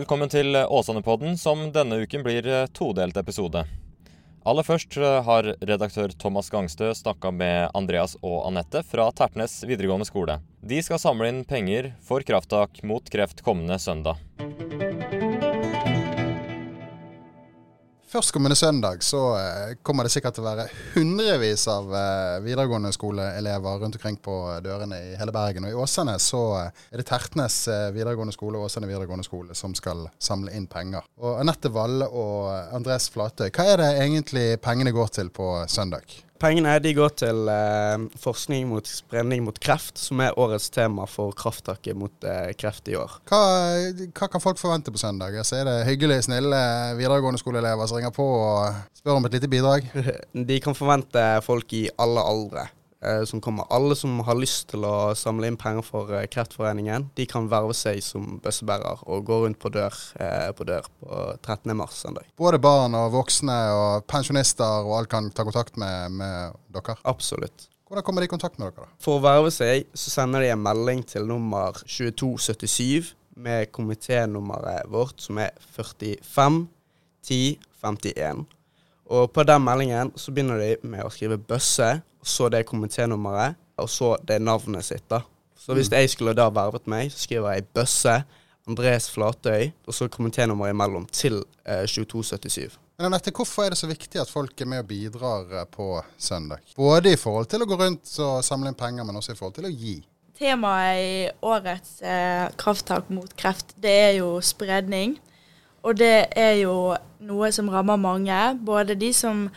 Velkommen til Åsane-podden, som denne uken blir todelt episode. Aller først har redaktør Thomas Gangstø snakka med Andreas og Anette fra Tertnes videregående skole. De skal samle inn penger for krafttak mot kreft kommende søndag. Førstkommende søndag så eh, kommer det sikkert til å være hundrevis av eh, videregående skoleelever rundt omkring på dørene i hele Bergen. Og i Åsane så eh, er det Tertnes videregående skole og Åsane videregående skole som skal samle inn penger. Og Anette Valle og Andres Flatøy, hva er det egentlig pengene går til på søndag? Pengene de går til eh, forskning mot spredning mot kreft, som er årets tema for krafttaket mot eh, kreft i år. Hva, hva, kan folk forvente på søndag? Altså, er det hyggelige, snille videregående skoleelever som ringer på og spør om et lite bidrag? de kan forvente folk i alle aldre. Eh, som kommer. Alle som har lyst til å samle inn penger for eh, Kreftforeningen, de kan verve seg som bøssebærer og gå rundt på dør eh, på dør på 13. mars dag. Både barn og voksne og pensjonister og alt kan ta kontakt med, med dere? Absolutt. Hvordan kommer de i kontakt med dere? da? For å verve seg, så sender de en melding til nummer 2277 med komiténummeret vårt, som er 45 10 51. Og på den meldingen så begynner de med å skrive bøsse og så det komiténummeret, og så det navnet sitt. da. Så hvis mm. jeg skulle da vervet meg, så skriver jeg Bøsse, Andres Flatøy, og så komiténummeret imellom til eh, 2277. Men Anette, Hvorfor er det så viktig at folk er med og bidrar eh, på søndag? Både i forhold til å gå rundt og samle inn penger, men også i forhold til å gi. Temaet i årets eh, krafttak mot kreft, det er jo spredning. Og det er jo noe som rammer mange. Både de som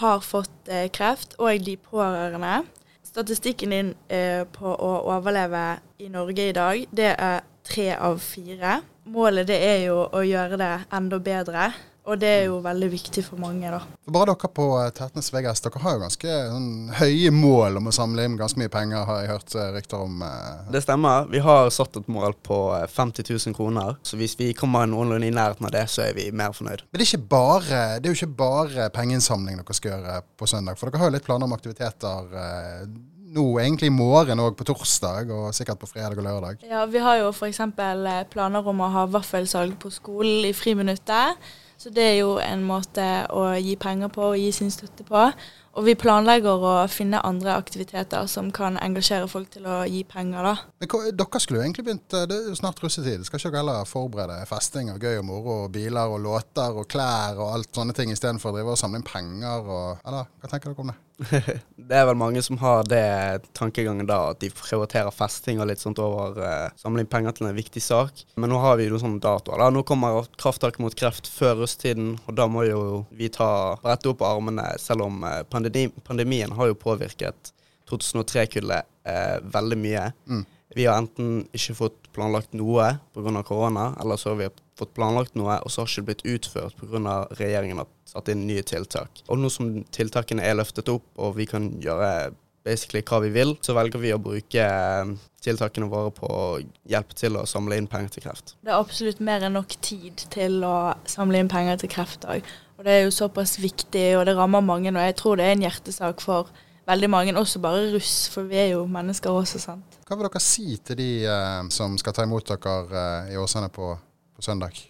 har fått eh, kreft, og de pårørende. Statistikken din eh, på å overleve i Norge i dag, det er tre av fire. Målet det er jo å gjøre det enda bedre. Og det er jo veldig viktig for mange, da. Bare dere på eh, Tertnes VGS, dere har jo ganske sånn, høye mål om å samle inn ganske mye penger, har jeg hørt eh, rykter om. Eh. Det stemmer. Vi har satt et mål på 50 000 kroner. Så hvis vi kommer noenlunde i nærheten av det, så er vi mer fornøyd. Men det er, bare, det er jo ikke bare pengeinnsamling dere skal gjøre på søndag, for dere har jo litt planer om aktiviteter nå egentlig i morgen og på torsdag, og sikkert på fredag og lørdag. Ja, vi har jo f.eks. planer om å ha vaffelsalg på skolen i friminuttet. Så det er jo en måte å gi penger på og gi sin støtte på. Og vi planlegger å finne andre aktiviteter som kan engasjere folk til å gi penger, da. Men dere skulle jo egentlig begynt, eh, Det er jo snart russetid. Skal ikke dere heller forberede festing og gøy og moro og biler og låter og klær og alt sånne ting istedenfor å drive og samle inn penger og Eller hva tenker dere om det? det er vel mange som har det tankegangen da, at de prioriterer festing og litt sånt over uh, samle inn penger til en viktig sak. Men nå har vi jo sånne datoer. da. Nå kommer krafttak mot kreft før russetiden, og da må jo vi ta brette opp armene, selv om uh, pandemi, pandemien har jo påvirket 2003-kullet uh, eh, veldig mye. Mm. Vi har enten ikke fått planlagt noe pga. korona, eller så har vi fått planlagt noe, og så har det ikke blitt utført pga. regjeringen har satt inn nye tiltak. Og nå som tiltakene er løftet opp, og vi kan gjøre basically hva vi vil, så velger vi å bruke eh, tiltakene våre på å hjelpe til å samle inn penger til kreft. Det er absolutt mer enn nok tid til å samle inn penger til kreft òg. Og det er jo såpass viktig, og det rammer mange. Og jeg tror det er en hjertesak for veldig mange, også bare russ, for vi er jo mennesker også, sant. Hva vil dere si til de eh, som skal ta imot dere eh, i Åsane på, på søndag?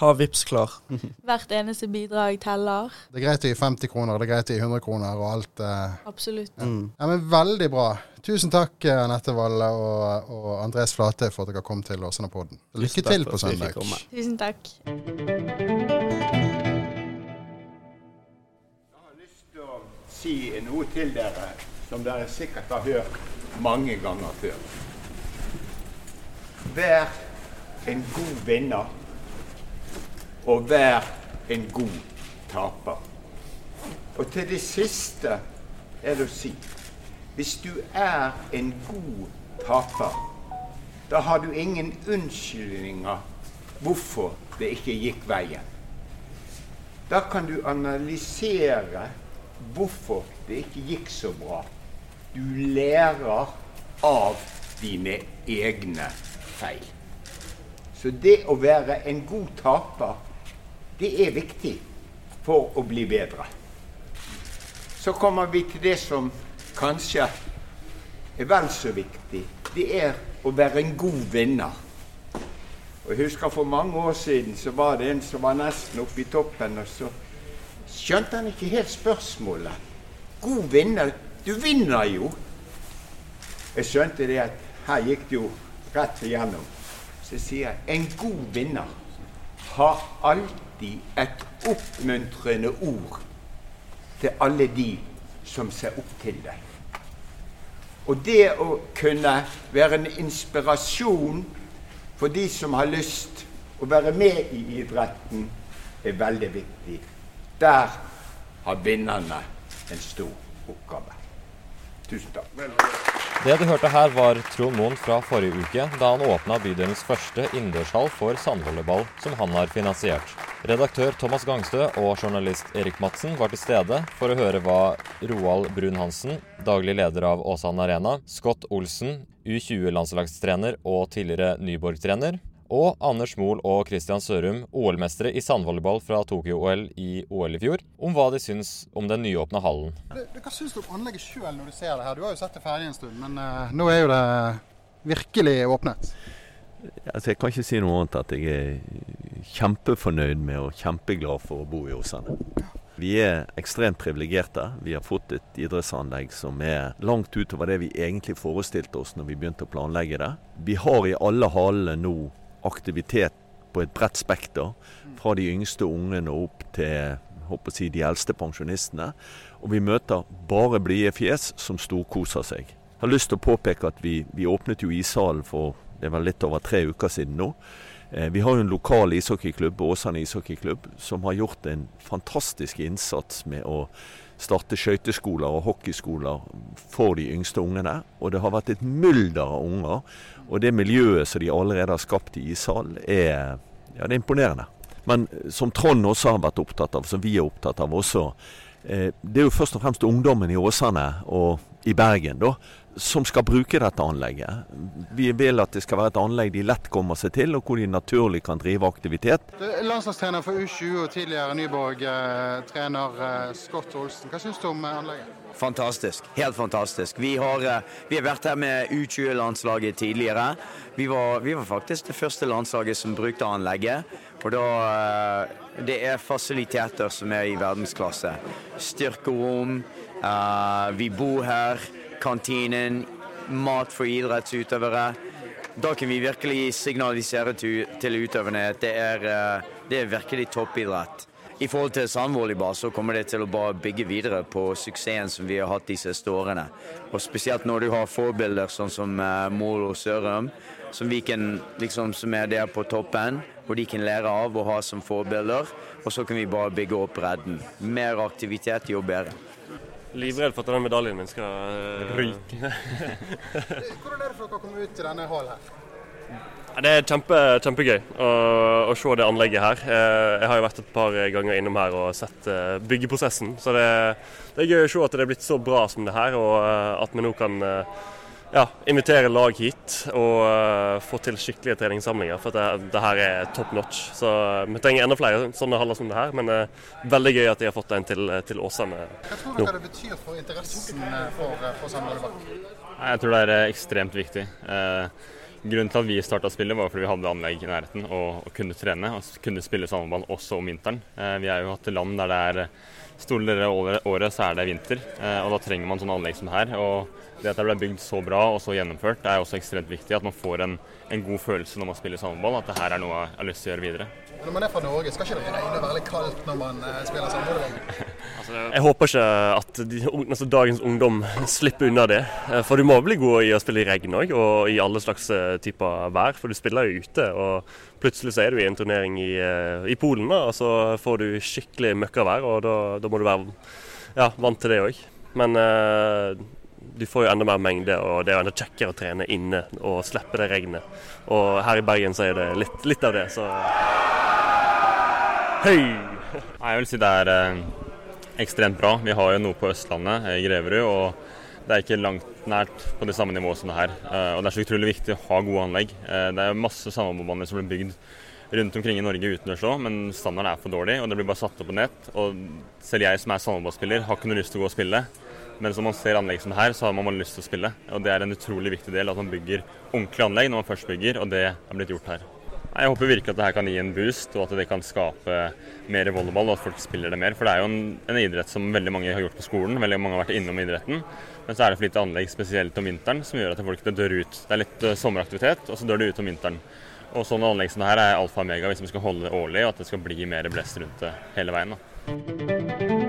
Ha VIPS klar. Hvert eneste bidrag teller. Det er greit å gi 50 kroner, det er greit å gi 100 kroner og alt. Eh. Absolutt. Ja. Mm. ja. men Veldig bra. Tusen takk, eh, Anette Valle og, og Andres Flate, for at dere kom til Åsane-podden. Lykke til på søndag. Tusen takk. Jeg har lyst til å si noe til dere som dere sikkert har hørt mange ganger før. Vær en god vinner, og vær en god taper. Og til det siste er det å si hvis du er en god taper, da har du ingen unnskyldninger hvorfor det ikke gikk veien. Da kan du analysere hvorfor det ikke gikk så bra. Du lærer av dine egne feil. Så det å være en god taper, det er viktig for å bli bedre. Så kommer vi til det som kanskje er vel så viktig. Det er å være en god vinner. Og jeg husker For mange år siden så var det en som var nesten oppe i toppen, og så skjønte han ikke helt spørsmålet. God vinner Du vinner jo! Jeg skjønte det at her gikk det jo rett igjennom. Så sier jeg en god vinner har alltid et oppmuntrende ord til alle de som ser opp til deg. Og det å kunne være en inspirasjon for de som har lyst å være med i idretten, er veldig viktig. Der har vinnerne en stor oppgave. Tusen takk. Det du hørte her, var Trond Moen fra forrige uke, da han åpna bydelens første innendørshall for sandvolleyball, som han har finansiert. Redaktør Thomas Gangstø og journalist Erik Madsen var til stede for å høre hva Roald Brun-Hansen, daglig leder av Åsane Arena, Scott Olsen, U20-landslagstrener og tidligere Nyborg-trener, og Anders Mohl og Christian Sørum, OL-mestere i sandvolleyball fra Tokyo-OL i OL i fjor, om hva de syns om den nyåpna hallen. Hva syns du om anlegget sjøl når du ser det her? Du har jo sett det ferdig en stund, men uh, nå er jo det virkelig åpnet. Altså, jeg kan ikke si noe annet at jeg er kjempefornøyd med og kjempeglad for å bo i Åsane. Vi er ekstremt privilegerte. Vi har fått et idrettsanlegg som er langt utover det vi egentlig forestilte oss når vi begynte å planlegge det. Vi har i alle hallene nå aktivitet på et bredt spekter. Fra de yngste ungene opp til håper si, de eldste pensjonistene. Og vi møter bare blide fjes som storkoser seg. Jeg har lyst til å påpeke at vi, vi åpnet jo ishallen for det var litt over tre uker siden nå. Eh, vi har jo en lokal ishockeyklubb, Åsane ishockeyklubb, som har gjort en fantastisk innsats med å starte skøyteskoler og hockeyskoler for de yngste ungene. Og det har vært et mylder av unger. Og det miljøet som de allerede har skapt i ishallen, er, ja, er imponerende. Men som Trond også har vært opptatt av, som vi er opptatt av også, eh, det er jo først og fremst ungdommen i Åsane og i Bergen da, som skal bruke dette anlegget. Vi vil at det skal være et anlegg de lett kommer seg til, og hvor de naturlig kan drive aktivitet. Landslagstrener for U20 og tidligere Nyborg-trener eh, Scott Olsen. Hva syns du om eh, anlegget? Fantastisk. Helt fantastisk. Vi har, eh, vi har vært her med U20-landslaget tidligere. Vi var, vi var, faktisk det første landslaget som brukte anlegget. Og da Det er fasiliteter som er i verdensklasse. Styrkerom. vi bor her kantinen, mat for idrettsutøvere. Da kan vi virkelig signalisere til utøverne at det er, eh, det er virkelig toppidrett. I forhold til sandvolleyball så kommer det til å bare bygge videre på suksessen som vi har hatt de siste årene. Og Spesielt når du har forbilder sånn som Molo Mål og Sørum, som, vi kan, liksom, som er der på toppen, og de kan lære av og ha som forbilder. Og så kan vi bare bygge opp bredden. Mer aktivitet, jo bedre. Livredd for at den medaljen min skal uh, ryke. Hvordan er det for dere å komme ut til denne hallen her? Det er kjempe, kjempegøy å, å, se det anlegget her. Eh, jeg har jo vært et par ganger innom her og sett eh, byggeprosessen. Så det, det er gøy å se at det er blitt så bra som det her, og at vi nå kan ja, invitere lag hit og uh, få til skikkelige treningssamlinger. For det, det, her er top notch. Så uh, vi trenger enda flere sånne haller som det her. Men det uh, veldig gøy at de har fått en til, til Åsane. Hva tror dere det betyr for interessen for, for Sandvollebakk? Jeg tror det er ekstremt viktig. Grunnen til at vi starta spillet var fordi vi hadde anlegg i nærheten og, og kunne trene og kunne spille sammenball også om vinteren. vi har jo hatt land der det er store deler av året så er det vinter, og da trenger man sånne anlegg som her. og det at det ble bygd så bra og så gjennomført, er også ekstremt viktig. At man får en, en god følelse når man spiller sammenball, at det her er noe jeg har lyst til å gjøre videre. Når man er fra Norge, skal ikke det regne veldig kaldt når man uh, spiller sammenball? altså, jeg håper ikke at de, altså, dagens ungdom slipper unna det. Eh, for du må bli god i å spille i regn òg, og i alle slags eh, typer vær. For du spiller jo ute, og plutselig så er du i en turnering i, i Polen, da, og så får du skikkelig møkkavær, og da, da må du være ja, vant til det òg. Men uh, du får jo enda mer mengde, og det er jo enda kjekkere å trene inne og slippe det regnet. Og her i Bergen så er det litt, litt av det, så Hei! Jeg vil si det er eh, ekstremt bra. Vi har jo noe på Østlandet, i Greverud, og det er ikke langt nært på det samme nivået som det her. Eh, og det er så utrolig viktig å ha gode anlegg. Eh, det er masse samarbeidsbaner som blir bygd rundt omkring i Norge utendørs òg, men standarden er for dårlig, og det blir bare satt opp på nett. Og selv jeg som er samarbeidsspiller, har ikke noe lyst til å gå og spille. Men når man ser anlegg som her, så har man lyst til å spille. Og det er en utrolig viktig del at man bygger ordentlige anlegg når man først bygger, og det er blitt gjort her. Jeg håper virkelig at det her kan gi en boost, og at det kan skape mer volleyball, og at folk spiller det mer. For det er jo en, en, idrett som veldig mange har gjort på skolen, veldig mange har vært innom idretten. Men så er det for lite anlegg, spesielt om vinteren, som gjør at folk dør ut. Det er litt uh, sommeraktivitet, og så dør det ut om vinteren. Og sånne anlegg som det her er alfa og mega hvis vi skal holde det årlig, og at det skal bli mer blest rundt det hele veien. da.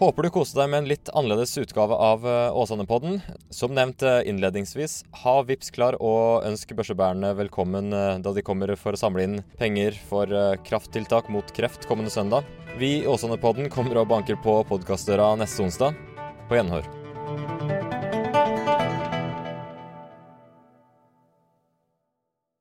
Håper du koste deg med en litt annerledes utgave av Åsanepodden. Som nevnt eh, innledningsvis, ha Vips klar og ønsk børsebærerne velkommen eh, da de kommer for å samle inn penger for krafttiltak mot kreft kommende søndag. Vi i Åsane-podden kommer og banker på podkastdøra neste onsdag. På gjenhør.